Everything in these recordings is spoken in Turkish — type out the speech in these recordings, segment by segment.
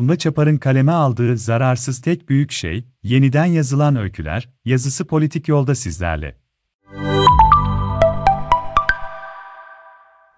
Funda Çapar'ın kaleme aldığı Zararsız Tek Büyük Şey, yeniden yazılan öyküler, yazısı politik yolda sizlerle.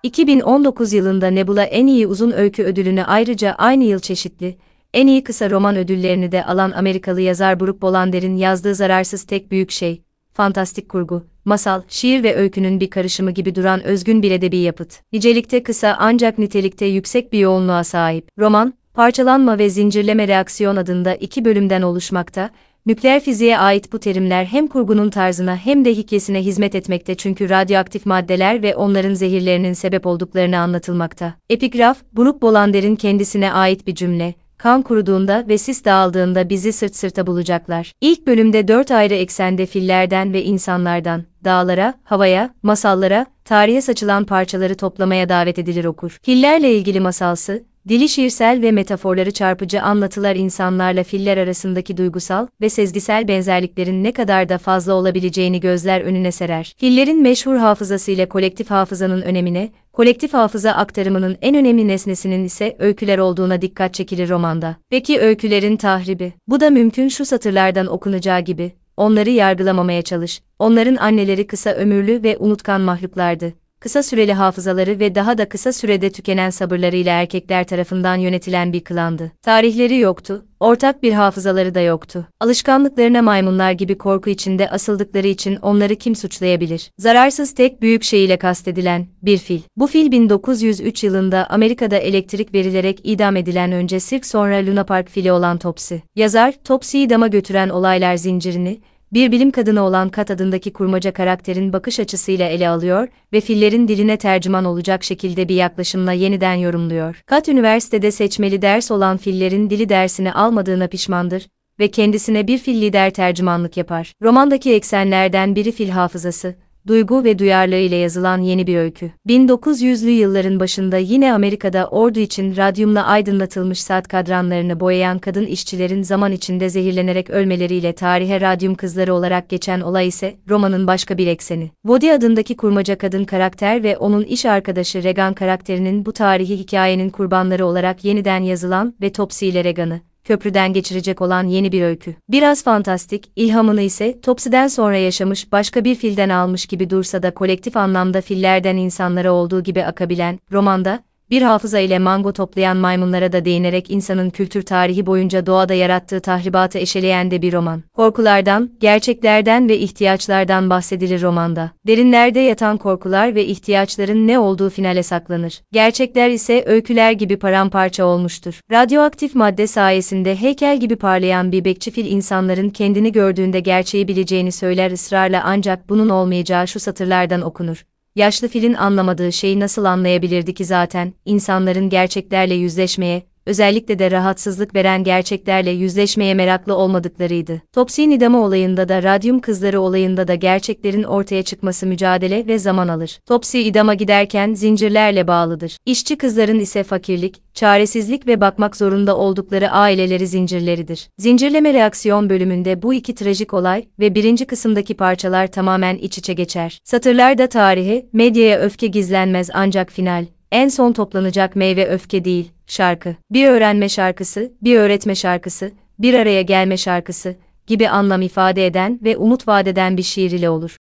2019 yılında Nebula en iyi uzun öykü ödülünü ayrıca aynı yıl çeşitli, en iyi kısa roman ödüllerini de alan Amerikalı yazar Brooke Bolander'in yazdığı Zararsız Tek Büyük Şey, fantastik kurgu, masal, şiir ve öykünün bir karışımı gibi duran özgün bir edebi yapıt. Nicelikte kısa ancak nitelikte yüksek bir yoğunluğa sahip. Roman, Parçalanma ve Zincirleme Reaksiyon adında iki bölümden oluşmakta, nükleer fiziğe ait bu terimler hem kurgunun tarzına hem de hikayesine hizmet etmekte çünkü radyoaktif maddeler ve onların zehirlerinin sebep olduklarını anlatılmakta. Epigraf, Brooke Bolander'in kendisine ait bir cümle, kan kuruduğunda ve sis dağıldığında bizi sırt sırta bulacaklar. İlk bölümde dört ayrı eksende fillerden ve insanlardan, dağlara, havaya, masallara, tarihe saçılan parçaları toplamaya davet edilir okur. Fillerle ilgili masalsı, dili şiirsel ve metaforları çarpıcı anlatılar insanlarla filler arasındaki duygusal ve sezgisel benzerliklerin ne kadar da fazla olabileceğini gözler önüne serer. Fillerin meşhur hafızası ile kolektif hafızanın önemine, kolektif hafıza aktarımının en önemli nesnesinin ise öyküler olduğuna dikkat çekilir romanda. Peki öykülerin tahribi? Bu da mümkün şu satırlardan okunacağı gibi, onları yargılamamaya çalış. Onların anneleri kısa ömürlü ve unutkan mahluklardı kısa süreli hafızaları ve daha da kısa sürede tükenen sabırlarıyla erkekler tarafından yönetilen bir klandı. Tarihleri yoktu, ortak bir hafızaları da yoktu. Alışkanlıklarına maymunlar gibi korku içinde asıldıkları için onları kim suçlayabilir? Zararsız tek büyük şey ile kastedilen bir fil. Bu fil 1903 yılında Amerika'da elektrik verilerek idam edilen önce sirk sonra Luna Park fili olan Topsy. Yazar, Topsy'yi dama götüren olaylar zincirini, bir bilim kadını olan Kat adındaki kurmaca karakterin bakış açısıyla ele alıyor ve fillerin diline tercüman olacak şekilde bir yaklaşımla yeniden yorumluyor. Kat üniversitede seçmeli ders olan fillerin dili dersini almadığına pişmandır ve kendisine bir fil lider tercümanlık yapar. Romandaki eksenlerden biri fil hafızası, duygu ve duyarlı ile yazılan yeni bir öykü. 1900'lü yılların başında yine Amerika'da ordu için radyumla aydınlatılmış saat kadranlarını boyayan kadın işçilerin zaman içinde zehirlenerek ölmeleriyle tarihe radyum kızları olarak geçen olay ise romanın başka bir ekseni. Woody adındaki kurmaca kadın karakter ve onun iş arkadaşı Regan karakterinin bu tarihi hikayenin kurbanları olarak yeniden yazılan ve Topsy ile Regan'ı, köprüden geçirecek olan yeni bir öykü. Biraz fantastik, ilhamını ise Topsy'den sonra yaşamış başka bir filden almış gibi dursa da kolektif anlamda fillerden insanlara olduğu gibi akabilen, romanda, bir hafıza ile mango toplayan maymunlara da değinerek insanın kültür tarihi boyunca doğada yarattığı tahribatı eşeleyen de bir roman. Korkulardan, gerçeklerden ve ihtiyaçlardan bahsedilir romanda. Derinlerde yatan korkular ve ihtiyaçların ne olduğu finale saklanır. Gerçekler ise öyküler gibi paramparça olmuştur. Radyoaktif madde sayesinde heykel gibi parlayan bir bekçi fil insanların kendini gördüğünde gerçeği bileceğini söyler ısrarla ancak bunun olmayacağı şu satırlardan okunur yaşlı filin anlamadığı şeyi nasıl anlayabilirdi ki zaten, insanların gerçeklerle yüzleşmeye, özellikle de rahatsızlık veren gerçeklerle yüzleşmeye meraklı olmadıklarıydı. Topsy Nidama olayında da radyum kızları olayında da gerçeklerin ortaya çıkması mücadele ve zaman alır. Topsy idama giderken zincirlerle bağlıdır. İşçi kızların ise fakirlik, çaresizlik ve bakmak zorunda oldukları aileleri zincirleridir. Zincirleme reaksiyon bölümünde bu iki trajik olay ve birinci kısımdaki parçalar tamamen iç içe geçer. Satırlarda tarihi, medyaya öfke gizlenmez ancak final, en son toplanacak meyve öfke değil, şarkı. Bir öğrenme şarkısı, bir öğretme şarkısı, bir araya gelme şarkısı gibi anlam ifade eden ve umut vadeden bir şiir ile olur.